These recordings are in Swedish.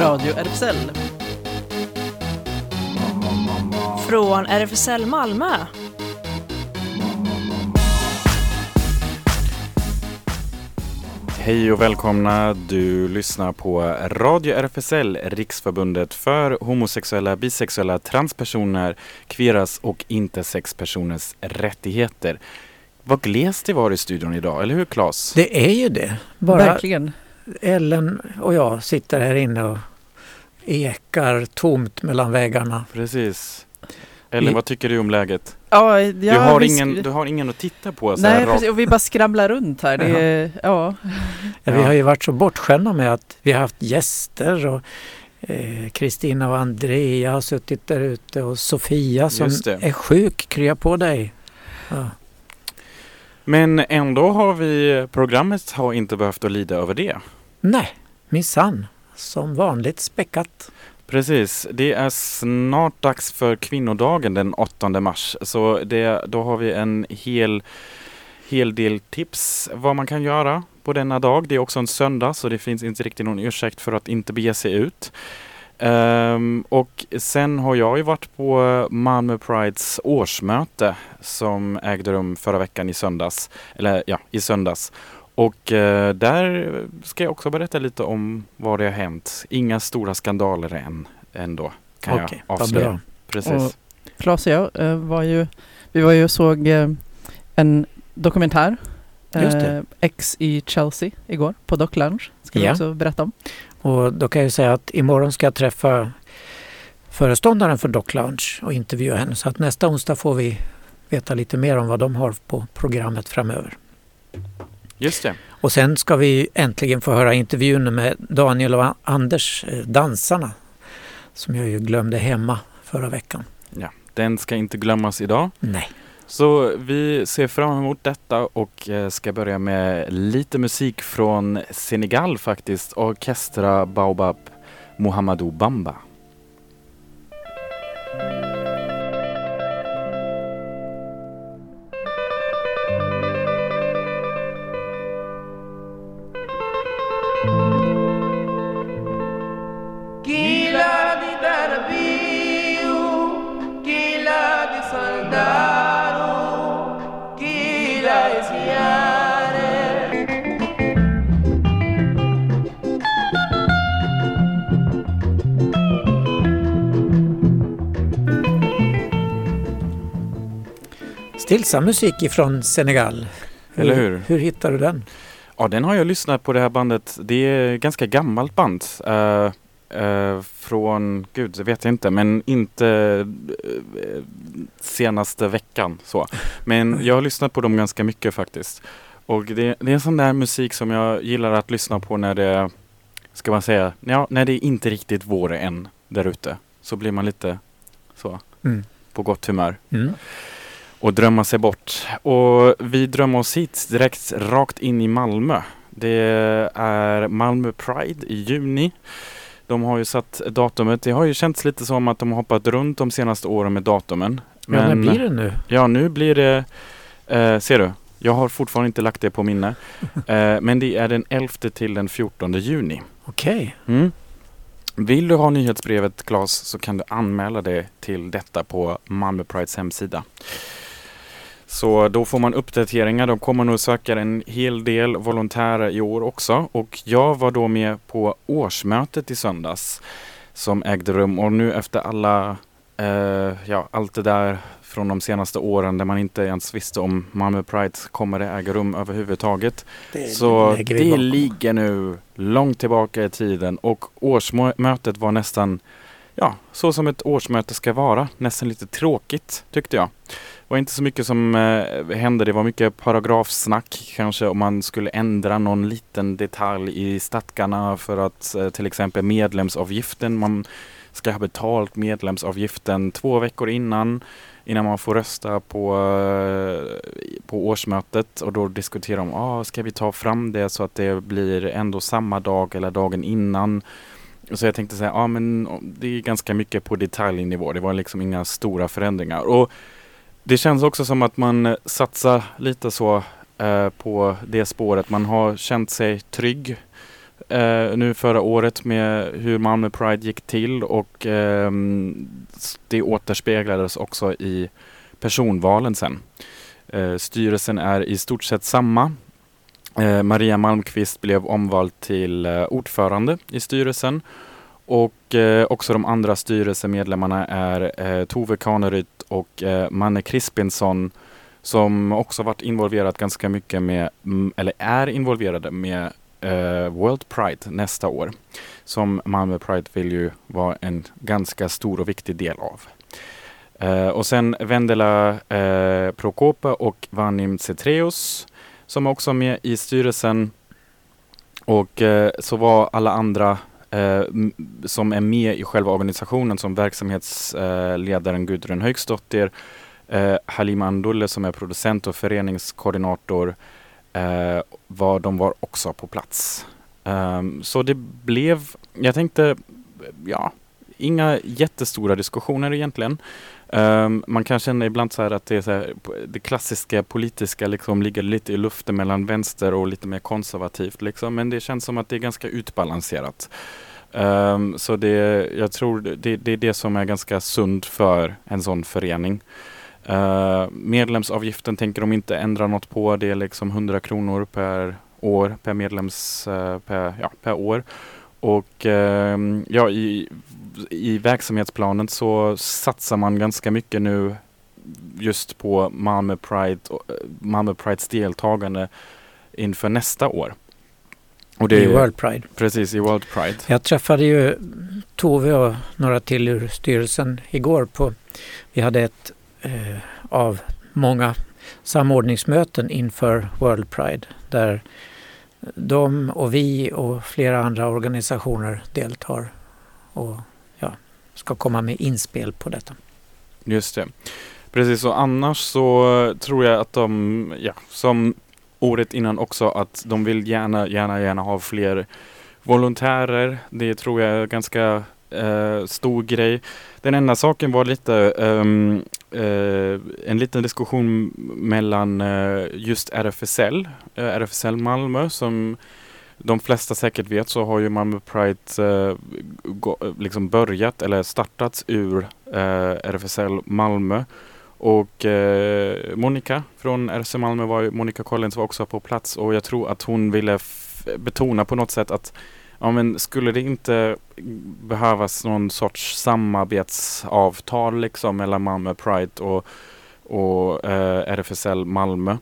Radio RFSL. Från RFSL Malmö. Hej och välkomna! Du lyssnar på Radio RFSL, Riksförbundet för homosexuella, bisexuella, transpersoner, kveras och intersexpersoners rättigheter. Vad glest det var i studion idag, eller hur Claes? Det är ju det. Bara Verkligen. Ellen och jag sitter här inne och ekar tomt mellan väggarna. Precis. Ellen, vad tycker du om läget? Ja, ja, du, har ingen, du har ingen att titta på så här Nej, precis, och vi bara skramlar runt här. Det är, ja. Ja. Vi har ju varit så bortskämda med att vi har haft gäster och eh, Kristina och Andrea har suttit där ute och Sofia som är sjuk, krya på dig. Ja. Men ändå har vi, programmet har inte behövt att lida över det. Nej, minsann. Som vanligt späckat. Precis, det är snart dags för kvinnodagen den 8 mars. Så det, då har vi en hel, hel del tips vad man kan göra på denna dag. Det är också en söndag så det finns inte riktigt någon ursäkt för att inte bege sig ut. Um, och sen har jag ju varit på Malmö Prides årsmöte som ägde rum förra veckan i söndags. Eller ja, i söndags. Och eh, där ska jag också berätta lite om vad det har hänt. Inga stora skandaler än ändå kan Okej, jag avslöja. Precis. Och- Claes och jag eh, var ju, vi var ju och såg eh, en dokumentär. Eh, X i Chelsea igår på Dock Lounge. Ska vi Ja. också berätta om. Och då kan jag ju säga att imorgon ska jag träffa föreståndaren för Dock Lounge och intervjua henne. Så att nästa onsdag får vi veta lite mer om vad de har på programmet framöver. Just det. Och sen ska vi äntligen få höra intervjun med Daniel och Anders, eh, dansarna, som jag ju glömde hemma förra veckan. Den ska inte glömmas idag. Nej. Så vi ser fram emot detta och eh, ska börja med lite musik från Senegal faktiskt. Orkestra Baobab Mohamedou Bamba. Stillsam musik ifrån Senegal. Eller hur? Hur hittar du den? Ja, den har jag lyssnat på det här bandet. Det är ett ganska gammalt band. Eh, eh, från, gud, det vet jag inte, men inte eh, senaste veckan så. Men jag har lyssnat på dem ganska mycket faktiskt. Och det, det är sån där musik som jag gillar att lyssna på när det, ska man säga, ja, när det är inte riktigt vår än där ute. Så blir man lite så, Mm. på gott humör Mm. Och drömma sig bort. Och vi drömmer oss hit direkt rakt in i Malmö. Det är Malmö Pride i juni. De har ju satt datumet. Det har ju känts lite som att de har hoppat runt de senaste åren med datumen. Ja, när blir det nu? Ja, nu blir det, eh, ser du, jag har fortfarande inte lagt det på minne. Eh, men det är den 11 till den 14 juni. Okej. Mm. Vill du ha nyhetsbrevet Claes så kan du anmäla dig till detta på Malmö Prides hemsida. Så då får man uppdateringar. De kommer nog söka en hel del volontärer i år också. Och jag var då med på årsmötet i söndags som ägde rum. Och nu efter alla, eh, ja, allt det där från de senaste åren där man inte ens visste om Malmö Pride kommer det äga rum överhuvudtaget. Det Så det ligger nu långt tillbaka i tiden och årsmötet var nästan, ja, så som ett årsmöte ska vara. Nästan lite tråkigt tyckte jag. Det var inte så mycket som eh, hände. Det var mycket paragrafsnack kanske om man skulle ändra någon liten detalj i stadgarna för att eh, till exempel medlemsavgiften, man ska ha betalt medlemsavgiften två veckor innan innan man får rösta på, eh, på årsmötet och då diskuterar de, ah, ska vi ta fram det så att det blir ändå samma dag eller dagen innan. Så jag tänkte säga, ja ah, men det är ganska mycket på detaljnivå. Det var liksom inga stora förändringar. Och det känns också som att man eh, satsar lite så eh, på det spåret. Man har känt sig trygg eh, nu förra året med hur Malmö Pride gick till och eh, det återspeglades också i personvalen sen. Eh, styrelsen är i stort sett samma. Eh, Maria Malmqvist blev omvald till eh, ordförande i styrelsen och eh, också de andra styrelsemedlemmarna är eh, Tove Kaneryd och eh, Manne Crispinson som också varit involverat ganska mycket med, mm, eller är involverade med eh, World Pride nästa år. Som Malmö Pride vill ju vara en ganska stor och viktig del av. Eh, och sen Vendela eh, Prokopa och Vanim Cetreus som också är med i styrelsen. Och eh, så var alla andra eh, som är med i själva organisationen som verksamhetsledaren eh, Gudrun Högsdottir, eh, Halima Andulle som är producent och föreningskoordinator eh, var, de var också på plats. Ehm, så det blev, jag tänkte, ja, inga jättestora diskussioner egentligen. Um, man kan känna ibland så här att det, är så här, det klassiska politiska liksom ligger lite i luften mellan vänster och lite mer konservativt. Liksom. Men det känns som att det är ganska utbalanserat. Um, så det, jag tror det, det är det som är ganska sunt för en sån förening. Uh, medlemsavgiften tänker de inte ändra något på. Det är liksom 100 kronor per år, per medlems, uh, per, ja, per år. Och ehm, ja, i, i verksamhetsplanen så satsar man ganska mycket nu just på Malmö Pride, eh, Malmö Prides deltagande inför nästa år. Och det I World Pride. precis i World Pride. Jag träffade ju Tove och några till ur styrelsen igår. på Vi hade ett eh, av många samordningsmöten inför World Pride där de och vi och flera andra organisationer deltar och ja, ska komma med inspel på detta. Just det. Precis, och annars så tror jag att de, ja, som året innan också, att de vill gärna, gärna, gärna ha fler volontärer. Det tror jag är ganska eh, stor grej. Den enda saken var lite um, uh, en liten diskussion mellan uh, just RFSL, uh, eh, RFSL Malmö som de flesta säkert vet så har ju Malmö Pride gå, liksom börjat eller startats ur RFSL Malmö. Och eh, Monica från RFSL Malmö var Monica Collins var också på plats och jag tror att hon ville betona på något sätt att ja, men skulle det inte behövas någon sorts samarbetsavtal liksom mellan Malmö Pride och, och eh, RFSL Malmö.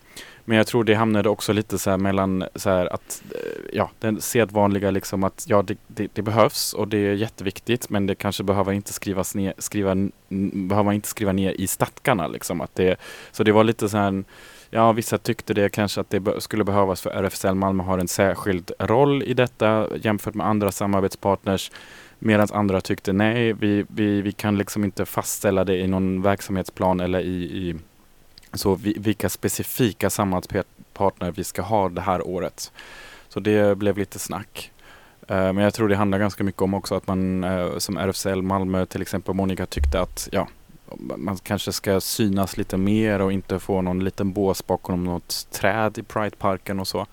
Men jag tror det hamnade också lite så här mellan så här att eh, ja, den sedvanliga liksom att ja, det, det, det behövs och det är jätteviktigt men det kanske behöver inte skrivas ner, skriva, behöver inte skriva ner i stadgarna liksom. Att det, så det var lite så här Ja, vissa tyckte det kanske att det skulle behövas för RFSL Malmö har en särskild roll i detta jämfört med andra samarbetspartners. Medan andra tyckte nej, vi, vi, vi kan liksom inte fastställa det i någon verksamhetsplan eller i, i så vi, vilka specifika samarbetspartner vi ska ha det här året. Så det blev lite snack. Eh, men jag tror det handlar ganska mycket om också att man eh, som RFSL Malmö till exempel Monica tyckte att ja, man kanske ska synas lite mer och inte få någon liten bås bakom något träd i Prideparken och så.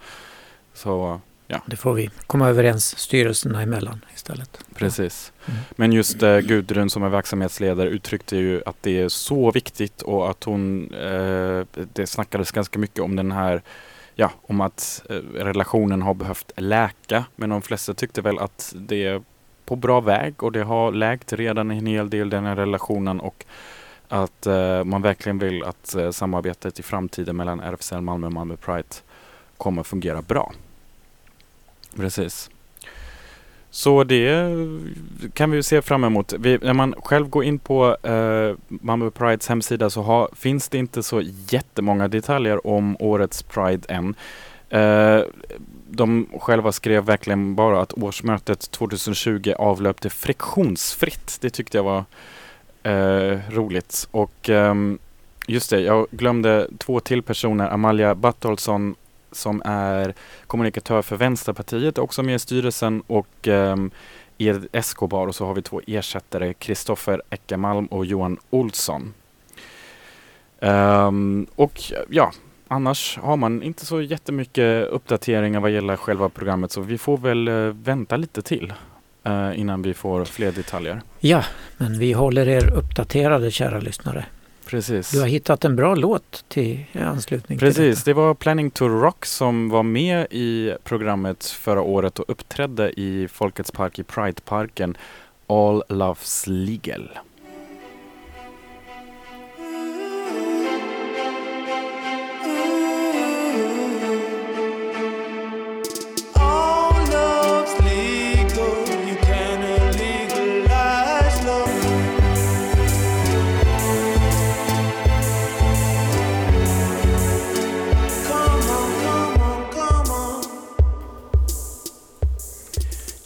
Så Det får vi komma överens styrelserna emellan istället. precis. Mm. Men just eh, Gudrun som är verksamhetsledare uttryckte ju att det är så viktigt och att hon, eh, det snackades ganska mycket om den här, ja, om att eh, relationen har behövt läka. Men de flesta tyckte väl att det på bra väg och det har läkt redan en hel del den här relationen och att eh, man verkligen vill att eh, samarbetet i framtiden mellan RFSL Malmö och Malmö Pride kommer fungera bra. Precis. Så det kan vi se fram emot. Vi, när man själv går in på eh, Malmö Prides hemsida så ha, finns det inte så jättemånga detaljer om årets Pride än. Eh, de själva skrev verkligen bara att årsmötet 2020 avlöpte friktionsfritt. Det tyckte jag var eh, roligt. Och ehm, just det, jag glömde två till personer. Amalia Battolsson som är kommunikatör för Vänsterpartiet, också med i styrelsen och um, Ed Escobar och så har vi två ersättare, Kristoffer Eckermalm och Johan Olsson. Um, och ja, annars har man inte så jättemycket uppdateringar vad gäller själva programmet så vi får väl eh, vänta lite till eh, innan vi får fler detaljer. Ja, men vi håller er uppdaterade kära lyssnare. Precis. Du har hittat en bra låt till anslutning till Precis, detta. det var Planning to Rock som var med i programmet förra året och uppträdde i Folkets park i Prideparken All Loves Legal.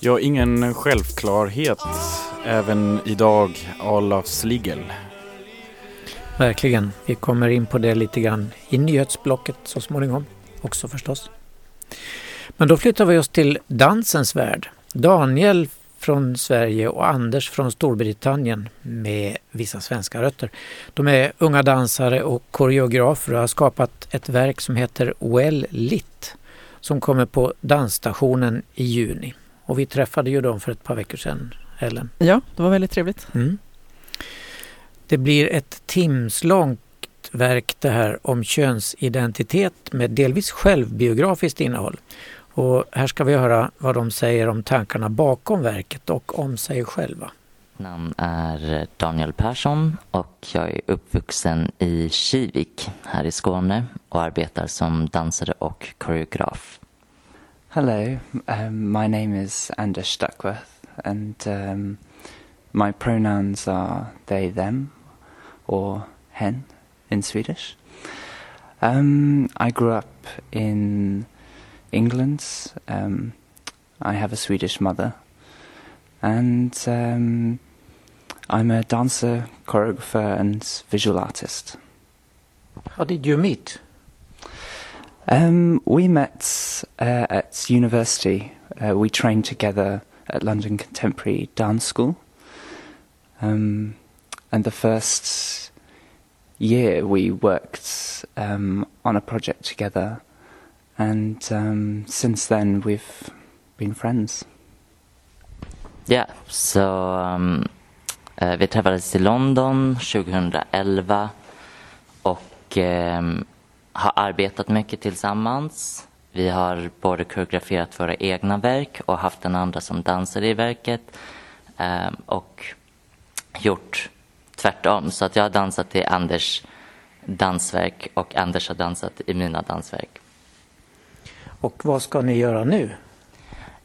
Ja, ingen självklarhet även idag All Sligel. Verkligen. Vi kommer in på det lite grann i nyhetsblocket så småningom också förstås. Men då flyttar vi oss till dansens värld. Daniel från Sverige och Anders från Storbritannien med vissa svenska rötter. De är unga dansare och koreografer och har skapat ett verk som heter Well Lit som kommer på dansstationen i juni. Och vi träffade ju dem för ett par veckor sedan, Ellen. Ja, det var väldigt trevligt. Mm. Det blir ett timslångt verk det här om könsidentitet med delvis självbiografiskt innehåll. Och här ska vi höra vad de säger om tankarna bakom verket och om sig själva. namn är Daniel Persson och jag är uppvuxen i Kivik här i Skåne och arbetar som dansare och koreograf. Hello, um, my name is Anders Duckworth, and um, my pronouns are they, them, or hen in Swedish. Um, I grew up in England. Um, I have a Swedish mother, and um, I'm a dancer, choreographer, and visual artist. How did you meet? Um, we met uh, at university. Uh, we trained together at London Contemporary Dance School. Um, and the first year we worked um, on a project together. And um, since then we've been friends. Yeah, so um, eh, vi träffades i London 2011 och ehm, har arbetat mycket tillsammans. Vi har både koreograferat våra egna verk och haft den andra som dansare i verket ehm, och gjort tvärtom. Så att jag har dansat i Anders dansverk och Anders har dansat i mina dansverk. Och vad ska ni göra nu?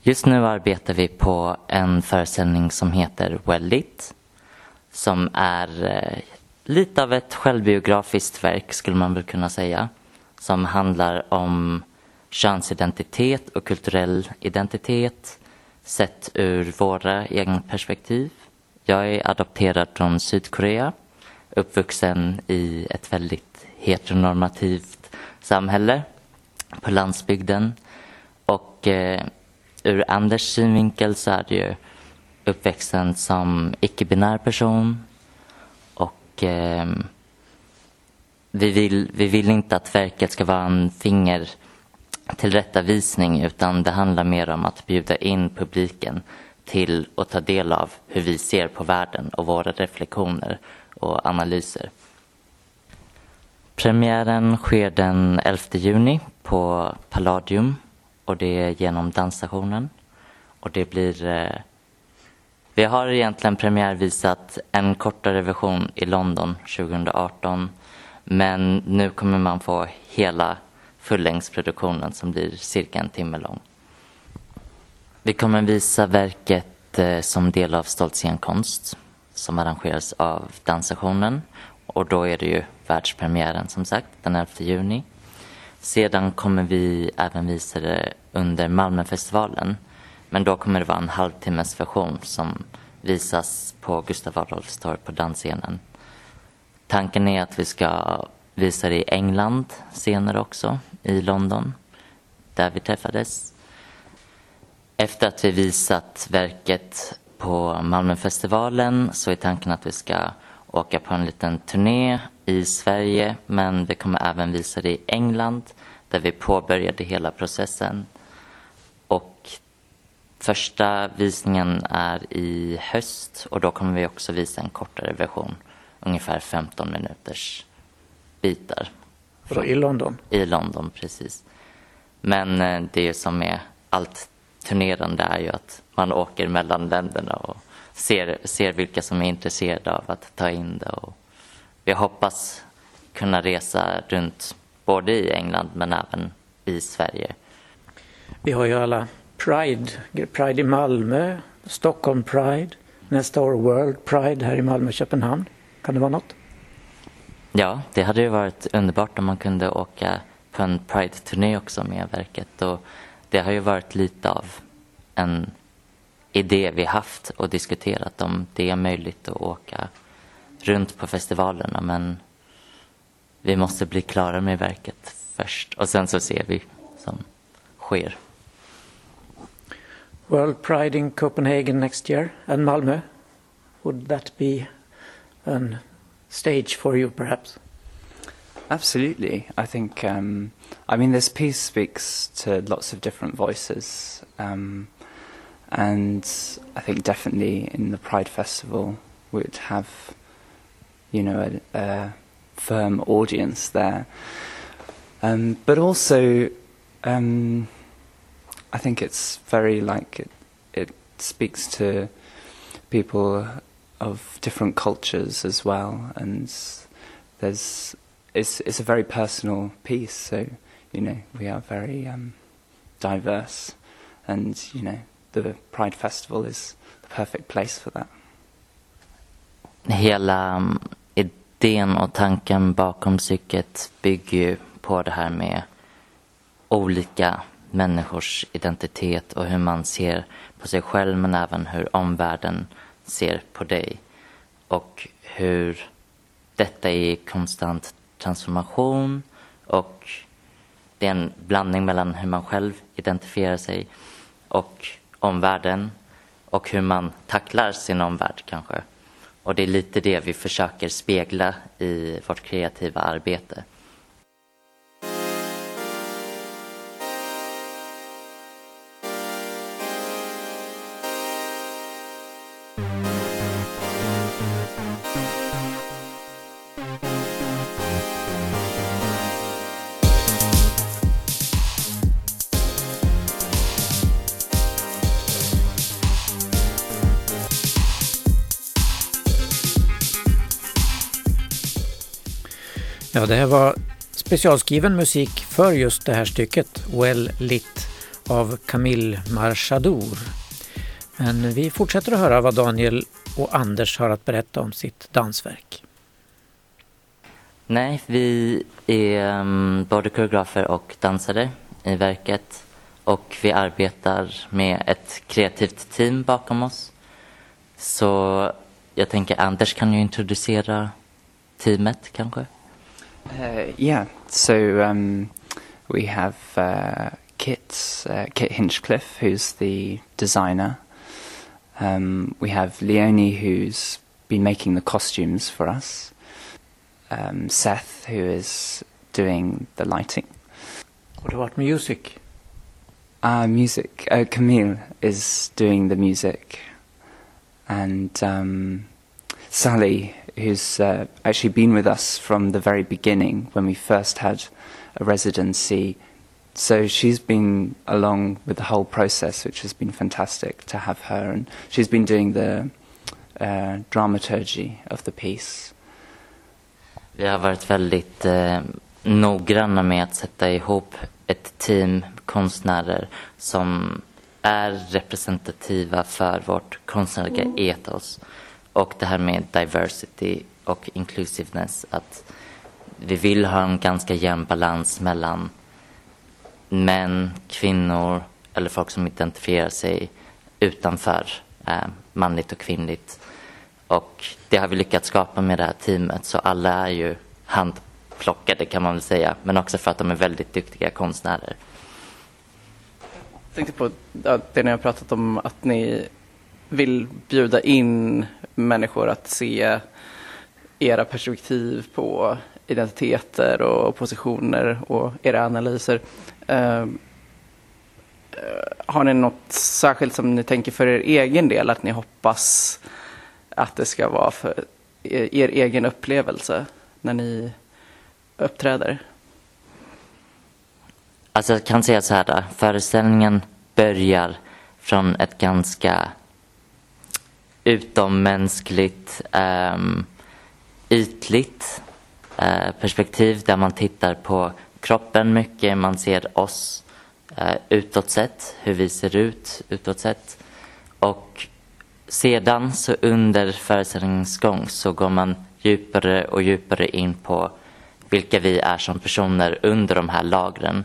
Just nu arbetar vi på en föreställning som heter Well Lit. Som är eh, lite av ett självbiografiskt verk skulle man väl kunna säga. Som handlar om könsidentitet och kulturell identitet sett ur våra egna perspektiv. Jag är adopterad från Sydkorea, uppvuxen i ett väldigt heteronormativt samhälle på landsbygden. Och eh, ur Anders synvinkel så är det ju uppväxten som icke-binär person. Och eh, vi, vill, vi vill inte att verket ska vara en finger tillrättavisning utan det handlar mer om att bjuda in publiken till att ta del av hur vi ser på världen och våra reflektioner och analyser. Premiären sker den 11 juni på Palladium och det är genom dansstationen. Och det blir... Eh, vi har egentligen premiärvisat en kortare version i London 2018 men nu kommer man få hela fullängdsproduktionen som blir cirka en timme lång. Vi kommer visa verket eh, som del av Stolt scenkonst som arrangeras av dansstationen och då är det ju världspremiären som sagt den 11 juni. Sedan kommer vi även visa det under Malmöfestivalen. Men då kommer det vara en halvtimmes version som visas på Gustav Adolfs torg på dansscenen. Tanken är att vi ska visa det i England senare också, i London, där vi träffades. Efter att vi visat verket på Malmöfestivalen så är tanken att vi ska åka på en liten turné i Sverige men vi kommer även visa det i England där vi påbörjade hela processen. Och första visningen är i höst och då kommer vi också visa en kortare version, ungefär 15 minuters bitar. Och I London? I London, precis. Men eh, det som är allt turnerande är ju att man åker mellan länderna och ser, ser vilka som är intresserade av att ta in det. Och vi hoppas kunna resa runt både i England men även i Sverige. Vi har ju alla Pride, Pride i Malmö, Stockholm Pride, nästa år World Pride här i Malmö och Köpenhamn. Kan det vara något? Ja, det hade ju varit underbart om man kunde åka på en Pride-turné också med verket. Och det har ju varit lite av en idé vi haft och diskuterat om det är möjligt att åka runt på festivalerna men vi måste bli klara med verket först och sen så ser vi som sker. World Pride in Copenhagen next year and Malmö. Would that be a stage for you perhaps? Absolutely. I think, um, I mean, this piece speaks to lots of different voices. Um, and I think definitely in the Pride Festival we'd have, you know, a, a firm audience there. Um, but also, um, I think it's very like it, it speaks to people of different cultures as well, and there's it's it's a very personal piece. So you know we are very um, diverse, and you know the Pride Festival is the perfect place for that. Hela um, idén och tanken bakom psyket bygger ju på det här med olika människors identitet och hur man ser på sig själv men även hur omvärlden ser på dig. Och hur detta är i konstant transformation och det är en blandning mellan hur man själv identifierar sig och omvärlden och hur man tacklar sin omvärld kanske. Och det är lite det vi försöker spegla i vårt kreativa arbete. Ja, det här var specialskriven musik för just det här stycket, Well Lit, av Camille Marchadour. Men vi fortsätter att höra vad Daniel och Anders har att berätta om sitt dansverk. Nej, vi är mm, både koreografer och dansare i verket och vi arbetar med ett kreativt team bakom oss. Så jag tänker Anders kan ju introducera teamet kanske? Uh, yeah, so um, we have uh, Kit, uh, Kit Hinchcliffe, who's the designer. Um, we have Leonie, who's been making the costumes for us. Um, Seth, who is doing the lighting. What about music? Uh, music. Uh, Camille is doing the music. And um, Sally, who's uh, actually been with us from the very beginning when we first had a residency. So she's been along with the whole process, which has been fantastic to have her. And she's been doing the uh, dramaturgy of the piece. Vi har varit väldigt eh, noggranna med att sätta ihop ett team konstnärer som är representativa för vårt konstnärliga ethos. Och det här med diversity och inclusiveness, att vi vill ha en ganska jämn balans mellan män, kvinnor eller folk som identifierar sig utanför eh, manligt och kvinnligt. Och det har vi lyckats skapa med det här teamet, så alla är ju handplockade kan man väl säga, men också för att de är väldigt duktiga konstnärer. Jag tänkte på det ni har pratat om att ni vill bjuda in människor att se era perspektiv på identiteter och positioner och era analyser. Uh, har ni något särskilt som ni tänker för er egen del att ni hoppas att det ska vara för er, er egen upplevelse när ni uppträder? Alltså jag kan säga så här, föreställningen börjar från ett ganska utommänskligt, um, ehm, ytligt uh, perspektiv där man tittar på kroppen mycket, man ser oss uh, utåt sett, hur vi ser ut utåt sett. Och sedan så under föreställningens gång så går man djupare och djupare in på vilka vi är som personer under de här lagren.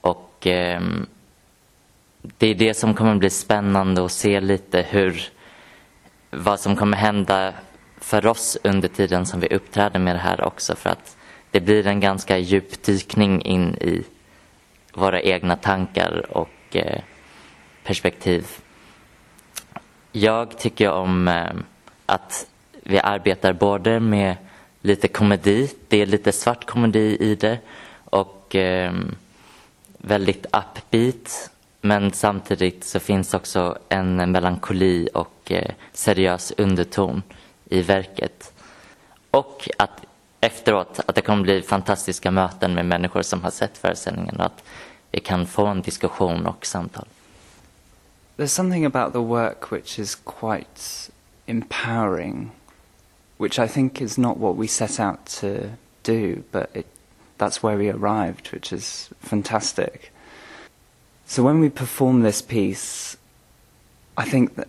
Och eh, det är det som kommer bli spännande att se lite hur vad som kommer hända för oss under tiden som vi uppträder med det här också för att det blir en ganska djup dykning in i våra egna tankar och eh, perspektiv. Jag tycker om eh, att vi arbetar både med lite komedi, det är lite svart komedi i det och eh, väldigt upbeat men samtidigt så finns också en melankoli och eh, seriös underton i verket. Och att efteråt att det kommer bli fantastiska möten med människor som har sett föreställningen och att vi kan få en diskussion och samtal. There's something about the work which is quite empowering, which I think is not what we set out to do, but it, that's where we arrived, which is fantastic. So when we perform this piece, I think that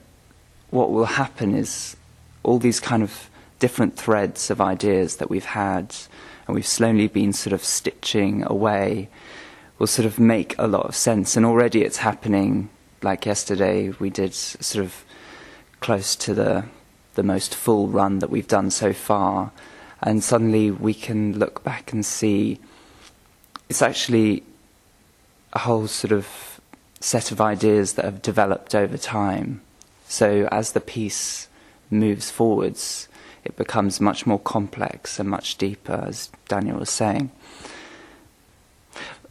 what will happen is all these kind of different threads of ideas that we've had and we've slowly been sort of stitching away will sort of make a lot of sense. And already it's happening. Like yesterday, we did sort of close to the the most full run that we've done so far, and suddenly we can look back and see it's actually a whole sort of set of ideas that have developed over time. So as the piece moves forwards, it becomes much more complex and much deeper, as Daniel was saying.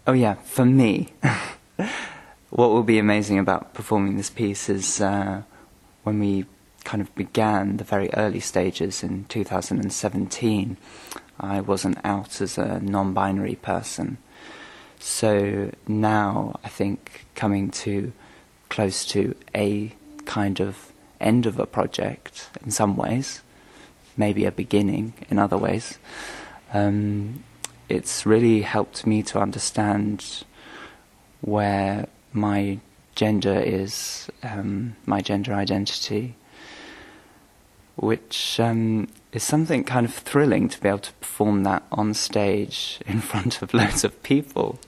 Oh, yeah, for me, what will be amazing about performing this piece is uh, when we kind of began the very early stages in 2017, I wasn't out as a non binary person. So now I think coming to close to a kind of end of a project in some ways, maybe a beginning in other ways, um, it's really helped me to understand where my gender is, um, my gender identity, which um, is something kind of thrilling to be able to perform that on stage in front of loads of people.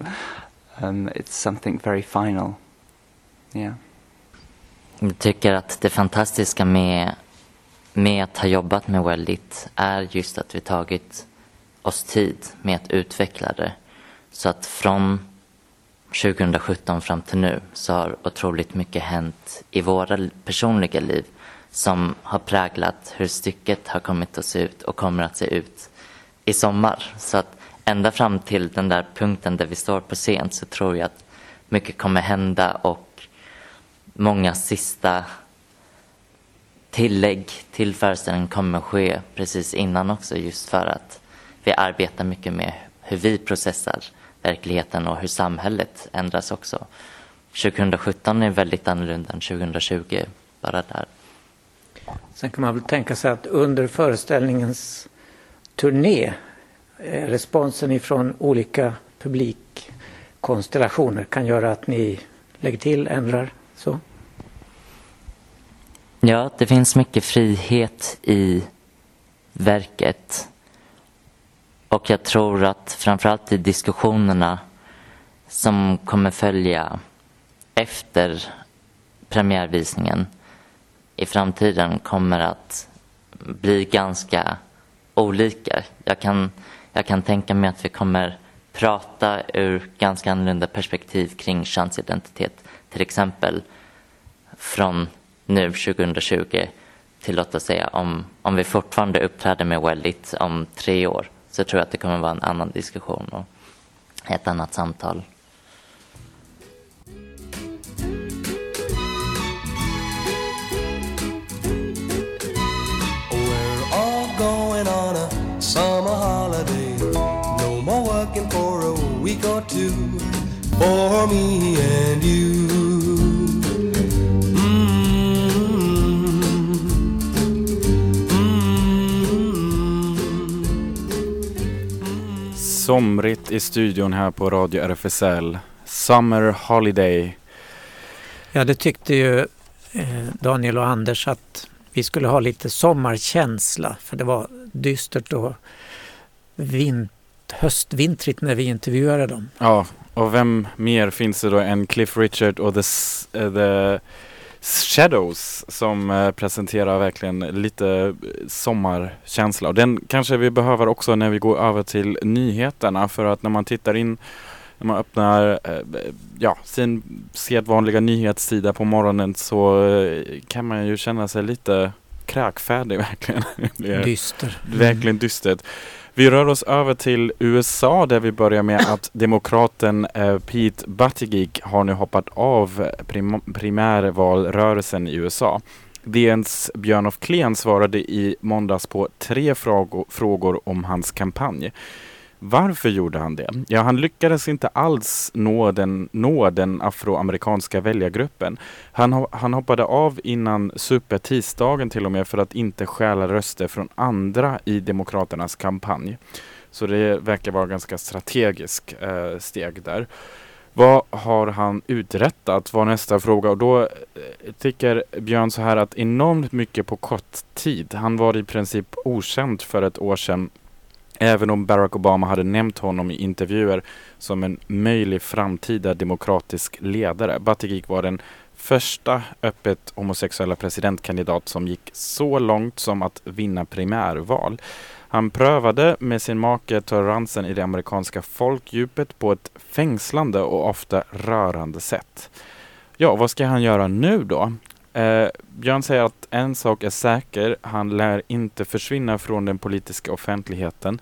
Um, it's something very final. Yeah. Jag tycker att det fantastiska med, med att ha jobbat med Wellit är just att vi tagit oss tid med att utveckla det. Så att från 2017 fram till nu så har otroligt mycket hänt i våra personliga liv som har präglat hur stycket har kommit att se ut och kommer att se ut i sommar. Så att ända fram till den där punkten där vi står på scen så tror jag att mycket kommer hända och många sista tillägg till föreställningen kommer ske precis innan också just för att vi arbetar mycket med hur vi processar verkligheten och hur samhället ändras också. 2017 är väldigt annorlunda än 2020, bara där. Sen kan man väl tänka sig att under föreställningens turné eh, responsen ifrån olika publikkonstellationer kan göra att ni lägger till, ändrar så? Ja, det finns mycket frihet i verket. Och jag tror att framförallt i diskussionerna som kommer följa efter premiärvisningen i framtiden kommer att bli ganska olika. Jag kan, jag kan tänka mig att vi kommer prata ur ganska annorlunda perspektiv kring könsidentitet. Till exempel från nu 2020 till låt oss säga om, om vi fortfarande uppträder med Wellit om tre år så tror jag att det kommer vara en annan diskussion och ett annat samtal. Summer holiday. No more working for a week or two. For me and you. Somrigt i studion här på Radio RFSL. Summer Holiday. Ja, det tyckte ju eh, Daniel och Anders att vi skulle ha lite sommarkänsla för det var dystert och vint, höstvintrigt när vi intervjuade dem. Ja, och vem mer finns det då än Cliff Richard och The, eh, The Shadows som eh, presenterar verkligen lite eh, sommarkänsla. Och den kanske vi behöver också när vi går över till nyheterna för att när man tittar in när man öppnar eh, ja, sin sedvanliga nyhetssida på morgonen så eh, kan man ju känna sig lite kräkfärdig verkligen. Dyster. Verkligen dystert. Vi rör oss över till USA där vi börjar med att demokraten eh, Pete Buttigieg har nu hoppat av prim- primärvalrörelsen i USA. DNs Björn af Kleen svarade i måndags på tre frågor, frågor om hans kampanj. Varför gjorde han det? Ja, han lyckades inte alls nå den, nå den afroamerikanska väljargruppen. Han, han hoppade av innan supertisdagen till och med för att inte stjäla röster från andra i Demokraternas kampanj. Så det verkar vara ganska strategisk eh, steg där. Vad har han uträttat var nästa fråga och då eh, tycker Björn så här att enormt mycket på kort tid. Han var i princip okänd för ett år sedan Även om Barack Obama hade nämnt honom i intervjuer som en möjlig framtida demokratisk ledare. Buttigieg var den första öppet homosexuella presidentkandidat som gick så långt som att vinna primärval. Han prövade med sin make toleransen i det amerikanska folkdjupet på ett fängslande och ofta rörande sätt. Ja, vad ska han göra nu då? Eh, Björn säger att en sak är säker, han lär inte försvinna från den politiska offentligheten.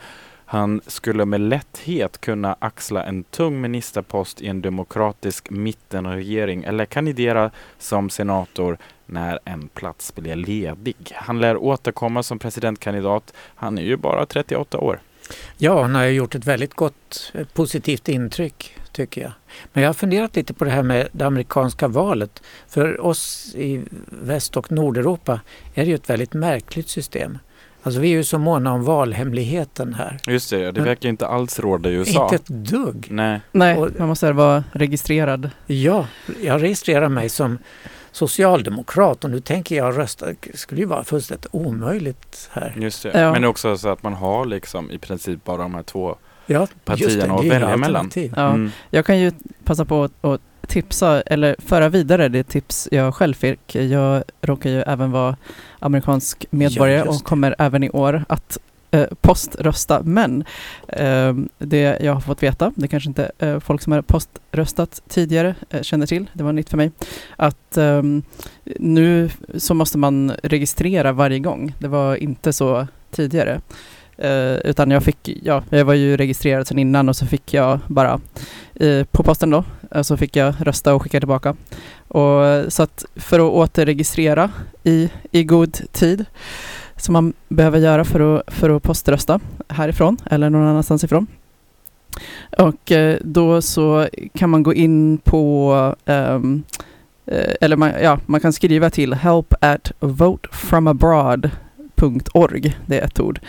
Han skulle med lätthet kunna axla en tung ministerpost i en demokratisk mittenregering eller kandidera som senator när en plats blir ledig. Han lär återkomma som presidentkandidat. Han är ju bara 38 år. Ja, han har gjort ett väldigt gott eh, positivt intryck tycker jag. Men jag har funderat lite på det här med det amerikanska valet. För oss i Väst och Nordeuropa är det ju ett väldigt märkligt system. Alltså vi är ju så måna om valhemligheten här. Just det, det verkar inte alls råda i USA. Inte ett dugg. Nej. Nej, Och- man måste vara registrerad. Ja, jag registrerar mig som socialdemokrat och nu tänker jag rösta. Det skulle ju vara fullständigt omöjligt här. Just det. Ja. Men också så att man har liksom i princip bara de här två Ja, partierna att det är ju välja mellan. Ja. Mm. Jag kan ju passa på att, tipsa eller föra vidare det tips jag själv fick. Jag råkar ju även vara amerikansk medborgare Ja, och kommer även i år att eh, poströsta. Men eh, det jag har fått veta, det kanske inte eh, folk som har poströstat tidigare eh, känner till, det var nytt för mig, att eh, nu så måste man registrera varje gång. Det var inte så tidigare. Eh, utan jag fick, ja, jag var ju registrerad sedan innan och så fick jag bara eh, på posten då, eh, så fick jag rösta och skicka tillbaka. Och, så att för att återregistrera i, i god tid, som man behöver göra för att, för att poströsta härifrån eller någon annanstans ifrån. Och eh, då så kan man gå in på ehm, eh, eller man, ja, man kan skriva till help at vote.org, Det är ett ord.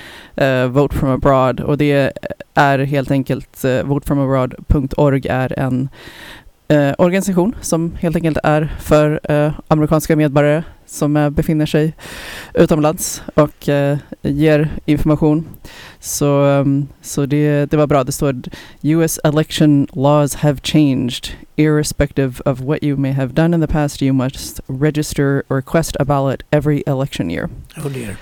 uh, vote from abroad och det är helt enkelt eh, uh, votefromabroad.org är en eh, organisation som helt enkelt är för eh, amerikanska medborgare som eh, befinner sig utomlands och eh, ger information. Så, ehm, så det, det var bra. Det står US election laws have changed. Irrespective of what you may have done in the past, you must register or request a ballot every election year. Oh dear.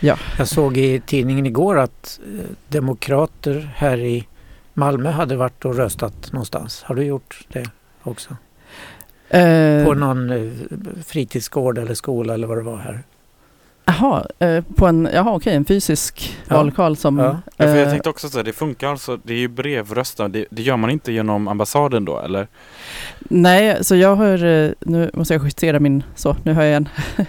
Ja. Jag såg i tidningen igår att eh, demokrater här i Malmö hade varit och röstat någonstans. Har du gjort det också? Eh, På någon eh, fritidsgård eller skola eller vad det var här. Jaha, eh, på en, jaha okej, en fysisk Ja. vallokal som... Ja. Ja, för jag eh, tänkte också så här, det funkar alltså, det är ju brevrösta, det, det gör man inte genom ambassaden då eller? Nej, så jag har, eh, nu måste jag justera min, så nu hör jag igen,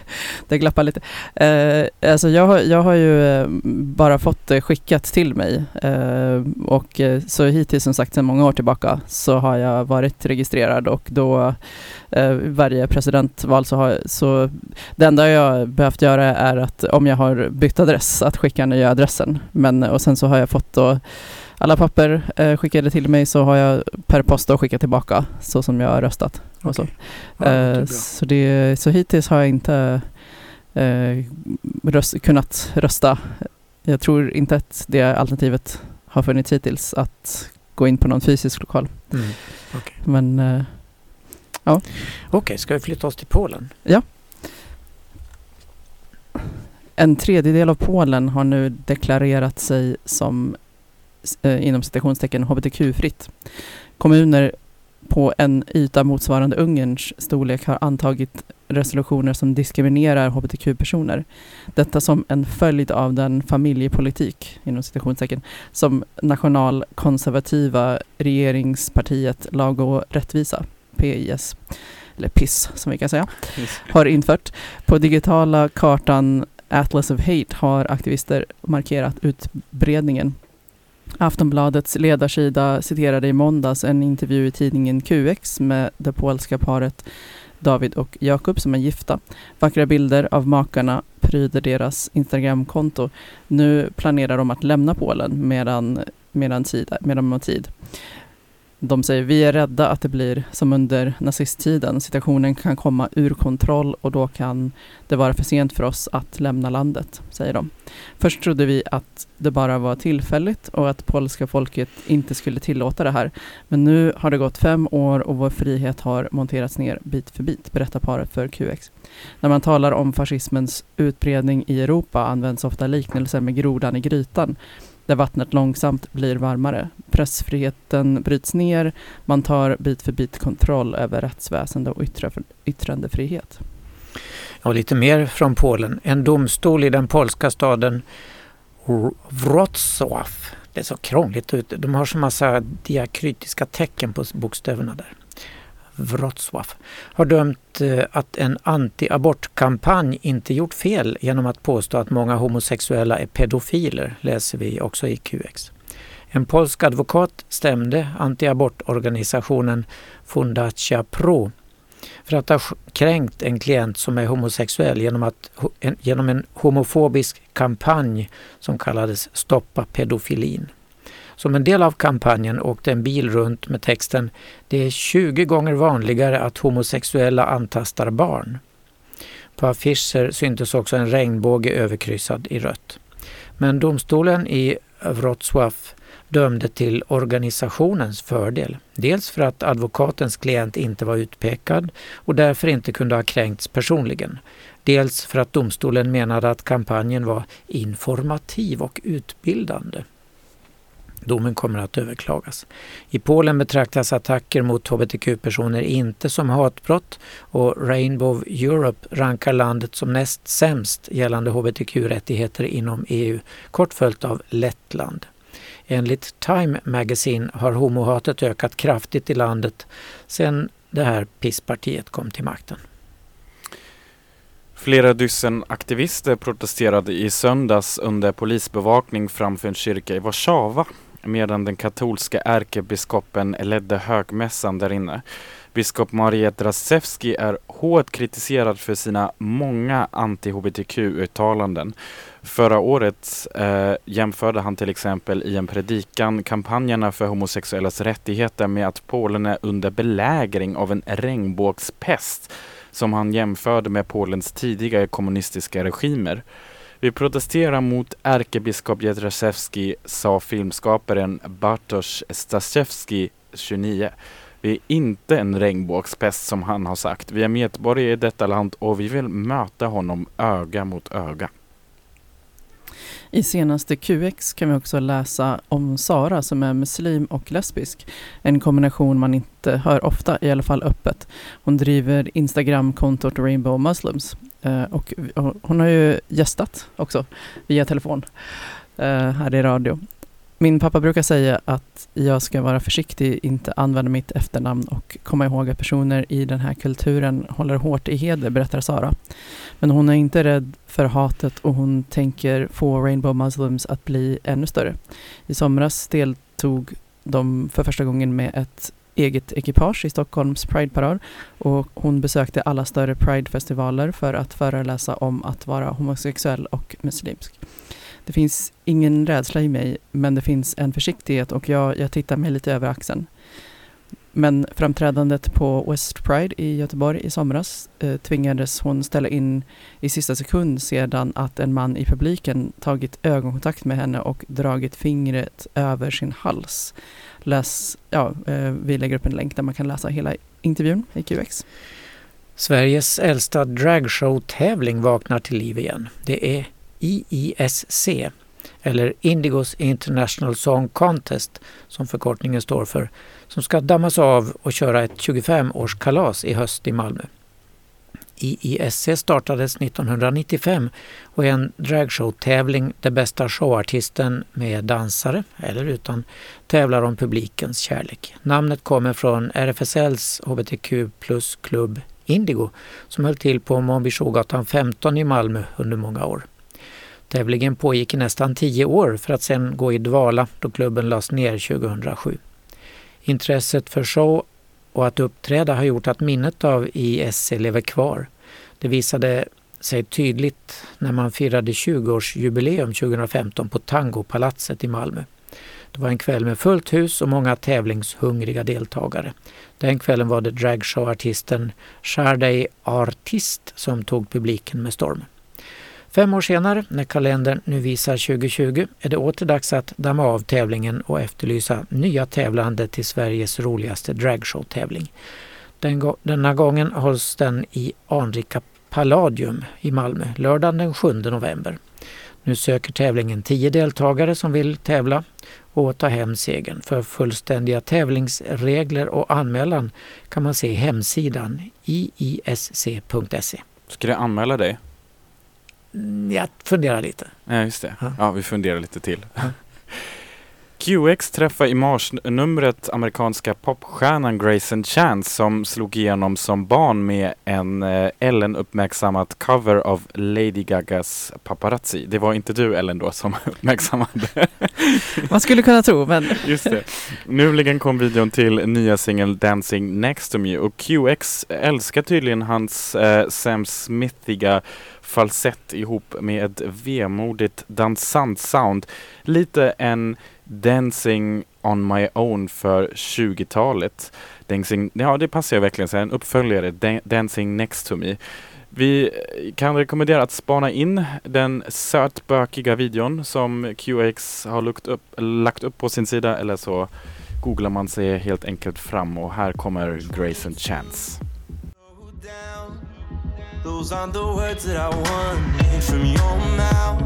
det glappar lite. Eh, alltså jag, har, jag har ju bara fått det skickat till mig eh, och så hittills som sagt sedan många år tillbaka så har jag varit registrerad och då varje presidentval så har så det enda jag behövt göra är att om jag har bytt adress att skicka nya adressen men och sen så har jag fått då alla papper eh, skickade till mig så har jag per post då skickat tillbaka så som jag har röstat. Och så. Ja, Eh, så, det, så hittills har jag inte eh, röst, kunnat rösta. Jag tror inte att det alternativet har funnits hittills att gå in på någon fysisk lokal. Mm. Men eh, Okej, ska vi flytta oss till Polen? En tredjedel av Polen har nu deklarerat sig som eh, inom citationstecken hbtq-fritt. Kommuner på en yta motsvarande Ungerns storlek har antagit resolutioner som diskriminerar hbtq-personer. Detta som en följd av den familjepolitik, inom citationstecken, som nationalkonservativa regeringspartiet Lag och rättvisa, PIS, eller PIS som vi kan säga, har infört. På digitala kartan Atlas of Hate har aktivister markerat utbredningen. Aftonbladets ledarsida citerade i måndags en intervju i tidningen QX med det polska paret David och Jakob som är gifta. Vackra bilder av makarna pryder deras Instagramkonto. Nu planerar de att lämna Polen medan, medan, tid, medan de har tid. De säger vi är rädda att det blir som under nazisttiden. Situationen kan komma ur kontroll och då kan det vara för sent för oss att lämna landet, säger de. Först trodde vi att det bara var tillfälligt och att polska folket inte skulle tillåta det här. Men nu har det gått fem år och vår frihet har monterats ner bit för bit, berättar paret för QX. När man talar om fascismens utbredning i Europa används ofta liknelser med grodan i grytan där vattnet långsamt blir varmare. Pressfriheten bryts ner, man tar bit för bit kontroll över rättsväsende och yttrandefrihet. Och lite mer från Polen. En domstol i den polska staden Wrocław. Det är så krångligt ut. De har så massa diakrytiska tecken på bokstäverna där. Wrocław har dömt eh, att en anti-abortkampanj inte gjort fel genom att påstå att många homosexuella är pedofiler, läser vi också i QX. En polsk advokat stämde antiabortorganisationen Fundacja Pro för att ha kränkt en klient som är homosexuell genom, att, genom en homofobisk kampanj som kallades Stoppa pedofilin. Som en del av kampanjen åkte en bil runt med texten Det är 20 gånger vanligare att homosexuella antastar barn. På affischer syntes också en regnbåge överkryssad i rött. Men domstolen i Wrocław dömde till organisationens fördel. Dels för att advokatens klient inte var utpekad och därför inte kunde ha kränkts personligen. Dels för att domstolen menade att kampanjen var informativ och utbildande. Domen kommer att överklagas. I Polen betraktas attacker mot hbtq-personer inte som hatbrott och Rainbow Europe rankar landet som näst sämst gällande hbtq-rättigheter inom EU, kort följt av Lettland. Enligt Time Magazine har homohatet ökat kraftigt i landet sedan det här pisspartiet kom till makten. Flera dussin aktivister protesterade i söndags under polisbevakning framför en kyrka i Warszawa medan den katolska ärkebiskopen ledde högmässan där inne. Biskop Maria Drasevski är hårt kritiserad för sina många anti-hbtq-uttalanden. Förra året eh, jämförde han till exempel i en predikan kampanjerna för homosexuellas rättigheter med att Polen är under belägring av en regnbågspest som han jämförde med Polens tidigare kommunistiska regimer. Vi protesterar mot ärkebiskop Jedrzejewski, sa filmskaparen Bartosz Staszewski, 29. Vi är inte en regnbågspest som han har sagt. Vi är medborgare i detta land och vi vill möta honom öga mot öga. I senaste QX kan vi också läsa om Sara som är muslim och lesbisk. En kombination man inte hör ofta, i alla fall öppet. Hon driver Instagramkontot Rainbow Muslims. Eh, och hon har ju gästat också via telefon eh, här i radio. Min pappa brukar säga att jag ska vara försiktig, inte använda mitt efternamn och komma ihåg att personer i den här kulturen håller hårt i heder, berättar Sara. Men hon är inte rädd för hatet och hon tänker få Rainbow Muslims att bli ännu större. I somras deltog de för första gången med ett eget ekipage i Stockholms Prideparad och hon besökte alla större Pridefestivaler för att föreläsa om att vara homosexuell och muslimsk. Det finns ingen rädsla i mig, men det finns en försiktighet och jag, jag tittar mig lite över axeln. Men framträdandet på West Pride i Göteborg i somras eh, tvingades hon ställa in i sista sekund sedan att en man i publiken tagit ögonkontakt med henne och dragit fingret över sin hals. Läs, ja, eh, vi lägger upp en länk där man kan läsa hela intervjun i QX. Sveriges äldsta dragshow-tävling vaknar till liv igen. Det är IISC, eller Indigos International Song Contest som förkortningen står för, som ska dammas av och köra ett 25-årskalas i höst i Malmö. IISC startades 1995 och är en dragshowtävling där bästa showartisten med dansare, eller utan, tävlar om publikens kärlek. Namnet kommer från RFSLs hbtq plus-klubb Indigo som höll till på Monbijougatan 15 i Malmö under många år. Tävlingen pågick i nästan tio år för att sedan gå i dvala då klubben lades ner 2007. Intresset för show och att uppträda har gjort att minnet av ISC lever kvar. Det visade sig tydligt när man firade 20-årsjubileum 2015 på Tangopalatset i Malmö. Det var en kväll med fullt hus och många tävlingshungriga deltagare. Den kvällen var det dragshowartisten Sharday Artist som tog publiken med storm. Fem år senare, när kalendern nu visar 2020, är det åter dags att damma av tävlingen och efterlysa nya tävlande till Sveriges roligaste dragshow-tävling. Den, denna gången hålls den i anrika Palladium i Malmö lördagen den 7 november. Nu söker tävlingen tio deltagare som vill tävla och ta hem segern. För fullständiga tävlingsregler och anmälan kan man se hemsidan iisc.se. Ska du anmäla dig? Mm, jag funderar lite. Ja, just det. Ja, vi funderar lite till. QX träffar i mars-numret amerikanska popstjärnan Grayson Chance som slog igenom som barn med en eh, Ellen uppmärksammat cover av Lady Gagas Paparazzi. Det var inte du Ellen då som uppmärksammade. Man skulle kunna tro men... Just det. Nyligen kom videon till nya singeln Dancing Next to Me och QX älskar tydligen hans eh, Sam Smithiga falsett ihop med ett vemodigt dansant sound. Lite en Dancing on my own för 20-talet. Dancing, ja det passar jag verkligen, så en uppföljare, Dancing next to me. Vi kan rekommendera att spana in den sötbökiga videon som QX har lagt upp, lagt upp på sin sida eller så googlar man sig helt enkelt fram och här kommer Grace and Chance. Those aren't the words that I want from your mouth.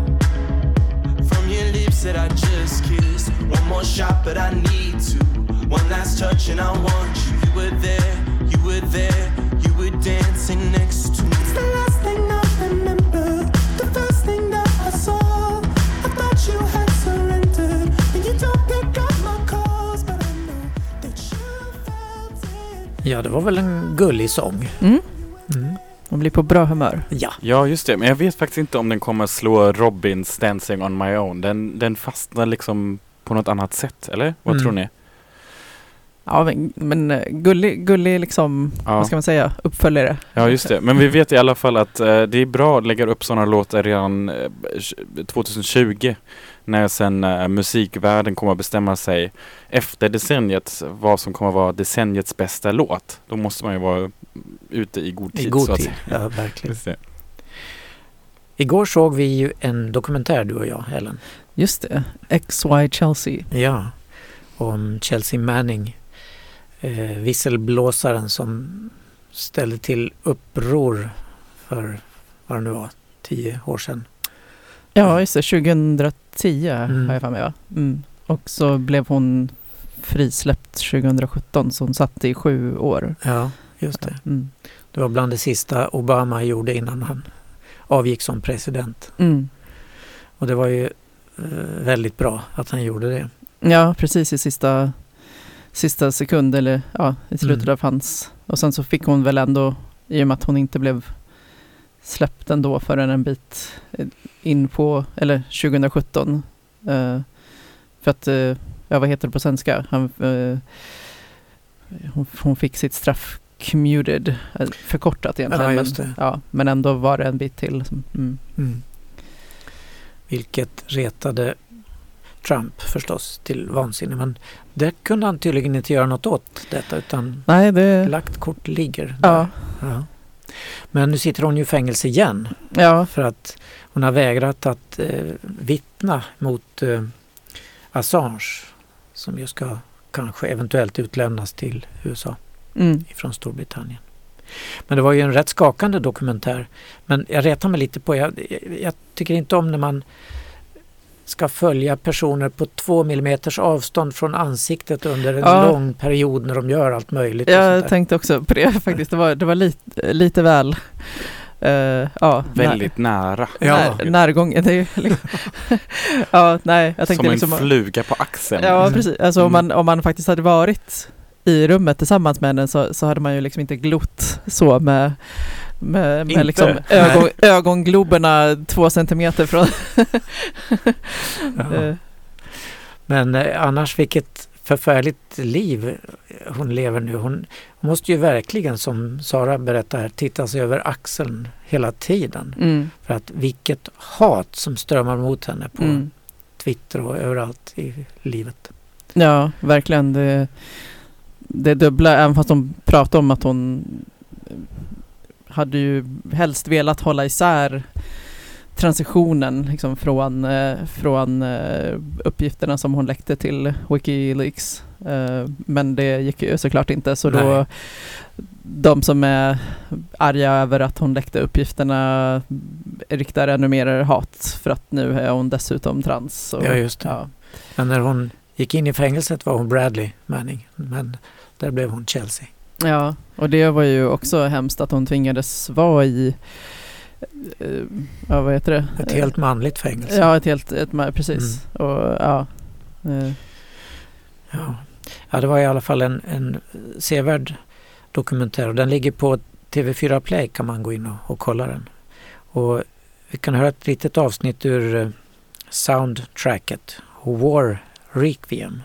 From your lips that I just kissed. One more shot but I need to. One last touch and I want you. You were there, you were there. You were dancing next to me. It's the last thing I remember. The first thing that I saw. I thought you had surrendered. And you don't pick up my calls But I know that you felt it. Ja, det var väl en gullig sång. Mm. Man blir på bra humör. Ja. Ja, just det. Men jag vet faktiskt inte om den kommer slå Robins Dancing on my own. Den, den fastnar liksom på något annat sätt, eller? Vad mm. tror ni? Ja, men, men eh, gullig, gullig liksom, ja. vad ska man säga, uppföljare. Ja, just det. Men vi vet i alla fall att uh, det är bra att lägga upp sådana låtar redan eh, 2020 när sen uh, musikvärlden kommer att bestämma sig efter decenniet vad som kommer att vara decenniets bästa låt. Då måste man ju vara ute i god tid. I god tid, ja verkligen. Igår såg vi ju en dokumentär du och jag, Ellen. Just det, XY Chelsea. Ja, om Chelsea Manning, eh, visselblåsaren som ställde till uppror för vad det nu var, tio år sedan. Ja, just det, 2010 mm. har jag för mig va? Mm. Och så blev hon frisläppt 2017 så hon satt i sju år. Ja, just det. Mm. Det var bland det sista Obama gjorde innan han avgick som president. Mm. Och det var ju eh, väldigt bra att han gjorde det. Ja, precis i sista, sista sekund eller ja, i slutet Mm. av hans. Och sen så fick hon väl ändå, i och med att hon inte blev släppt ändå förrän en bit eh, in på, eller 2017. Eh, för att, eh, ja vad heter det på svenska? Han, eh, hon, hon fick sitt straff commuted, eh, förkortat egentligen. Ja, men, ja, men ändå var det en bit till. som- Mm. Mm. Vilket retade Trump förstås till vansinne. Men det kunde han tydligen inte göra något åt detta utan Nej, det... lagt kort ligger. Ja, Ja. Men nu sitter hon ju i fängelse igen ja, för att hon har vägrat att eh, vittna mot eh, Assange som ju ska kanske eventuellt utlämnas till USA mm. från Storbritannien. Men det var ju en rätt skakande dokumentär. Men jag retar mig lite på, jag, jag, tycker inte om när man ska följa personer på två millimeters avstånd från ansiktet under en Ja. lång period när de gör allt möjligt. Jag tänkte också på det faktiskt. Det var, det var lite, lite väl eh, ja, Väldigt nära. Ja. när, närgången. Det är ju liksom, ja, nej, jag tänkte Som en liksom, fluga på axeln. Ja, precis. Alltså om, Mm. man, om man faktiskt hade varit i rummet tillsammans med henne så, så hade man ju liksom inte glott så med, med, med liksom ögon, ögongloberna två centimeter från... Ja. Eh, Men eh, annars vilket förfärligt liv hon lever nu. Hon, hon måste ju verkligen som Sara berättar här titta sig över axeln hela tiden. mm, För att vilket hat som strömmar mot henne på mm. Twitter och överallt i livet. Ja, verkligen. Det, det dubbla, även fast de pratade om att hon hade ju helst velat hålla isär transitionen liksom från, eh, från eh, uppgifterna som hon läckte till Wikileaks. Eh, men det gick ju såklart inte så då Nej. de som är arga över att hon läckte uppgifterna riktar ännu mer hat för att nu är hon dessutom trans. Och, Ja, just det. Ja, Men när hon gick in i fängelset var hon Bradley Manning. Men där blev hon Chelsea. Ja, och det var ju också hemskt att hon tvingades vara i, eh, ja vad heter det? Ett helt manligt fängelse. Ja, ett helt, ett, precis. Och ja, eh, Ja. ja, det var i alla fall en, en sevärd dokumentär och den ligger på TV4 Play kan man gå in och, och kolla den. Och vi kan höra ett litet avsnitt ur eh, soundtracket War Requiem.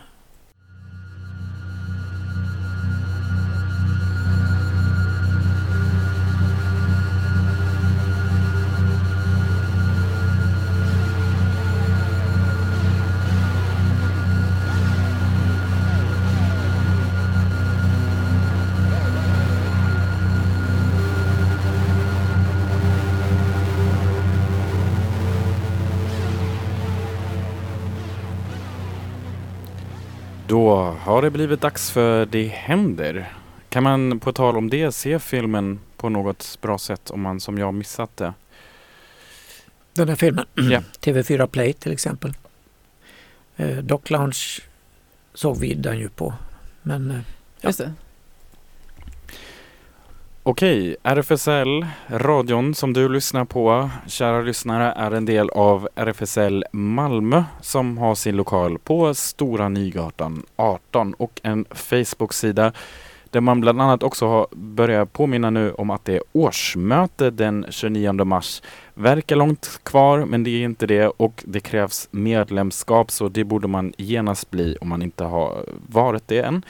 Då har det blivit dags för Det händer. Kan man på tal om det se filmen på något bra sätt om man som jag missat det? Den här filmen. Ja. TV4 Play till exempel. Eh, Doc Lounge såg vi den ju på. Men eh, just det. Okej, RFSL, radion som du lyssnar på, kära lyssnare, är en del av RFSL Malmö som har sin lokal på Stora Nygatan 18 och en Facebook-sida där man bland annat också har börjat påminna nu om att det är årsmöte den 29 mars. Verkar långt kvar, men det är inte det och det krävs medlemskap så det borde man genast bli om man inte har varit det än.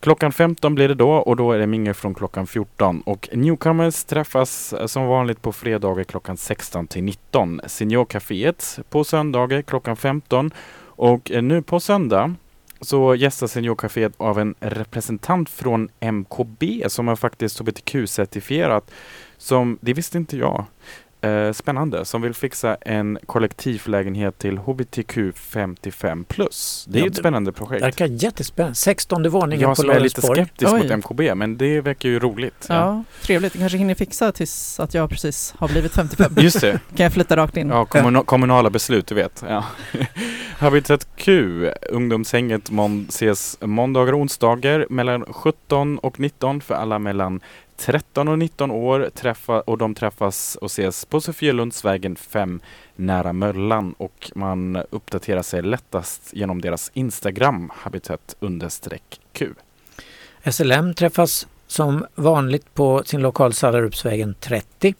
Klockan 15 blir det då och då är det mingel från klockan 14 och newcomers träffas eh, som vanligt på fredagar klockan 16 till 19. Seniorcaféet på söndagar klockan 15 och eh, nu på söndag så gästas Seniorcaféet av en representant från MKB som är faktiskt hbtq-certifierat. Som, det visste inte jag. Eh, spännande, som vill fixa en kollektivlägenhet till hbtq 55 plus. Det är Ja, ju ett det spännande projekt. verkar jättespännande. 16 våningen Jag på som är lite Lorensborg. skeptisk Oj. mot MKB, men det verkar ju roligt. Ja, trevligt. Jag kanske hinner fixa tills att jag precis har blivit 55. Just det. kan jag flytta rakt in? Ja, kommuna- kommunala beslut, du vet. Ja. Habitat Q, ungdomshänget mån- ses måndagar och onsdagar mellan 17 och 19 för alla mellan 13 och 19 år träffa, och de träffas och ses på Sofielundsvägen 5 nära Möllan och man uppdaterar sig lättast genom deras Instagram habitat Q. SLM träffas som vanligt på sin lokal Sallarupsvägen 30.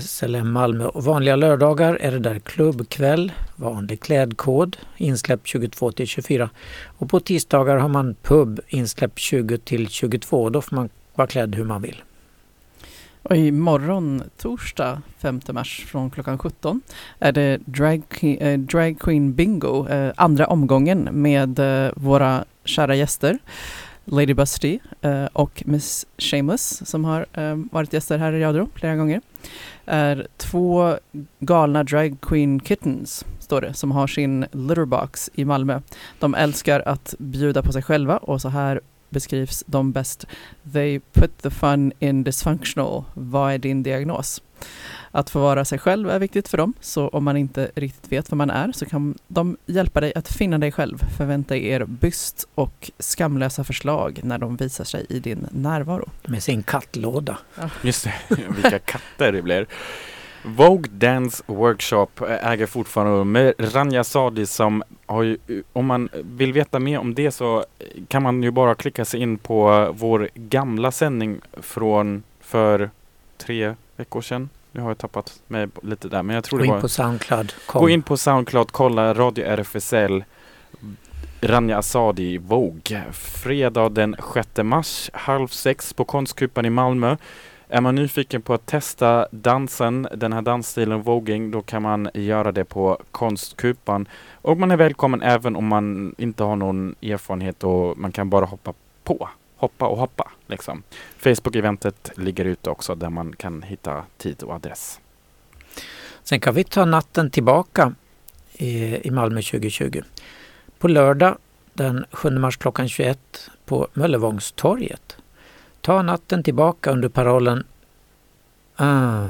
SLM Malmö och vanliga lördagar är det där klubbkväll, vanlig klädkod, insläpp 22 till 24. Och på tisdagar har man pub, insläpp 20 till 22. Då får man vara klädd hur man vill. Och imorgon, torsdag 5 mars från klockan 17 är det Drag, äh, drag Queen Bingo, äh, andra omgången med äh, våra kära gäster. Lady Busty och Miss Shameless som har varit gäster här i radio flera gånger är två galna drag queen kittens, står det, som har sin litterbox i Malmö. De älskar att bjuda på sig själva och så här beskrivs de bäst. They put the fun in dysfunctional. Vad är din diagnos? Att få vara sig själv är viktigt för dem, så om man inte riktigt vet vad man är så kan de hjälpa dig att finna dig själv. Förvänta er byst och skamlösa förslag när de visar sig i din närvaro. Med sin kattlåda. Ja. Just det, vilka katter det blir. Vogue Dance Workshop äger fortfarande med Ranja Sadi som ju, om man vill veta mer om det så kan man ju bara klicka sig in på vår gamla sändning från för tre veckor sedan. Nu har jag tappat mig lite där men jag tror Gå det var... in på Soundcloud. Kom. Gå in på Soundcloud, kolla Radio RFSL Ranja Asadi Vogue. Fredag den 6 mars halv sex på Konstkupan i Malmö. Är man nyfiken på att testa dansen, den här dansstilen voging, då kan man göra det på Konstkupan. Och man är välkommen även om man inte har någon erfarenhet och man kan bara hoppa på. Hoppa och hoppa liksom. Facebook-eventet ligger ute också där man kan hitta tid och adress. Sen kan vi ta natten tillbaka i, i Malmö 2020. På lördag den 7 mars klockan 21 på Möllevångstorget Ta natten tillbaka under parollen ah,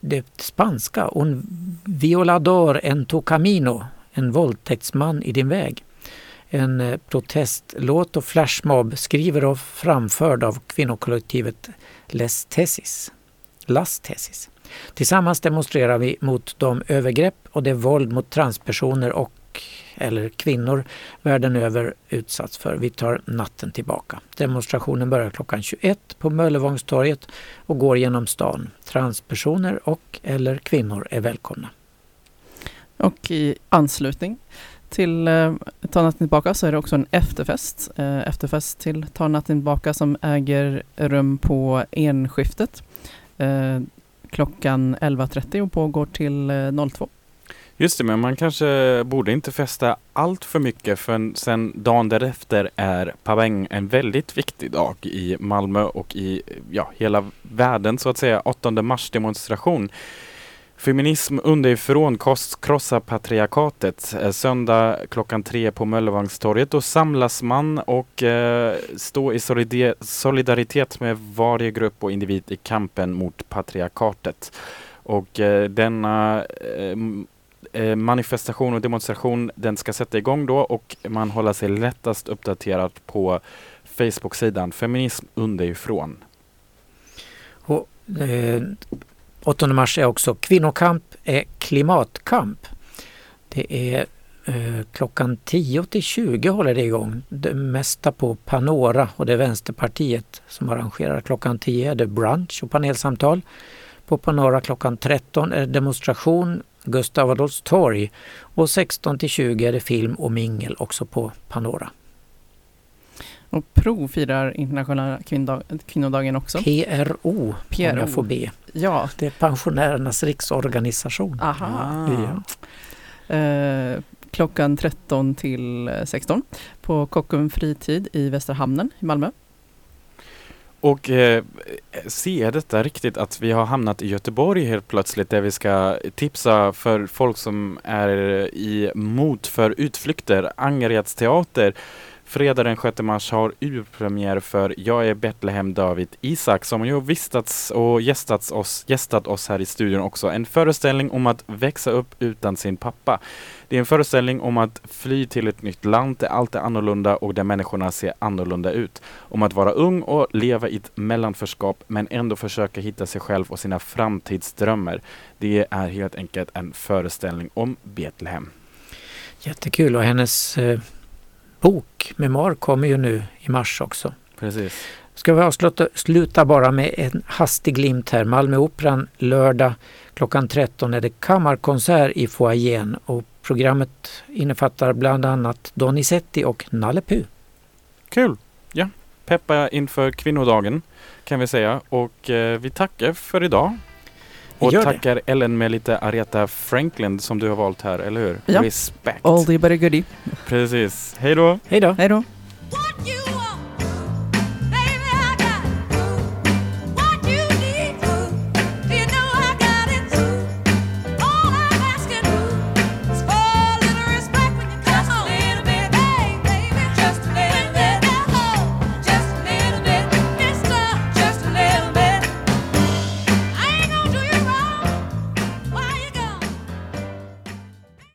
det spanska, un violador en tu camino, en våldtäktsman i din väg. En eh, protestlåt och flashmob skriver och framförd av kvinnokollektivet Les Tesis. Las Tesis. Tillsammans demonstrerar vi mot de övergrepp och det våld mot transpersoner och eller kvinnor världen över utsatts för. Vi tar natten tillbaka. Demonstrationen börjar klockan 21 på Möllevångstorget och går genom stan. Transpersoner och eller kvinnor är välkomna. Och i anslutning till eh, Ta natten tillbaka så är det också en efterfest. Eh, efterfest till Ta natten tillbaka som äger rum på enskiftet eh, klockan 11.30 och pågår till eh, 02. Just det, men man kanske borde inte festa allt för mycket för sen dagen därefter är Paveng en väldigt viktig dag i Malmö och i ja, hela världen så att säga. 8 mars demonstration. Feminism underifrån krossar patriarkatet. Eh, söndag klockan tre på Möllevångstorget. Då samlas man och eh, står i solidaritet med varje grupp och individ i kampen mot patriarkatet. Och eh, denna eh, Eh, manifestation och demonstration den ska sätta igång då och man håller sig lättast uppdaterad på Facebook-sidan Feminism underifrån. Och, eh, 8 mars är också Kvinnokamp är klimatkamp. Det är eh, klockan 10 till 20 håller det igång. Det mesta på Panora och det är Vänsterpartiet som arrangerar. Klockan 10 är det brunch och panelsamtal. På Panora klockan 13 är det demonstration Gustav Adolfs torg och 16 till 20 är det film och mingel också på Panora. Och PRO firar internationella kvinnodagen också. PRO, PRO. om jag får be. Ja. Det är Pensionärernas riksorganisation. Aha. Ja. Eh, klockan 13 till 16 på Kockum fritid i Västra Hamnen i Malmö. Och eh, ser detta riktigt att vi har hamnat i Göteborg helt plötsligt där vi ska tipsa för folk som är i mot för utflykter, Angereds teater Fredag den 6 mars har urpremiär för Jag är Betlehem David Isak som ju vistats och gästats oss, gästat oss här i studion också. En föreställning om att växa upp utan sin pappa. Det är en föreställning om att fly till ett nytt land där allt är annorlunda och där människorna ser annorlunda ut. Om att vara ung och leva i ett mellanförskap men ändå försöka hitta sig själv och sina framtidsdrömmar. Det är helt enkelt en föreställning om Betlehem. Jättekul och hennes eh, bok, Memoar, kommer ju nu i mars också. Precis. Ska vi avsluta sluta bara med en hastig glimt här. Malmöoperan lördag klockan 13 är det kammarkonsert i foajén och programmet innefattar bland annat Donizetti och Nalle Puh. Kul! Ja, peppa inför kvinnodagen kan vi säga och eh, vi tackar för idag. Och Gör det. tackar Ellen med lite Aretha Franklin som du har valt här, eller hur? Ja. Respect! Oldie but a goodie. Precis. Hej då! Hej då! Hej då!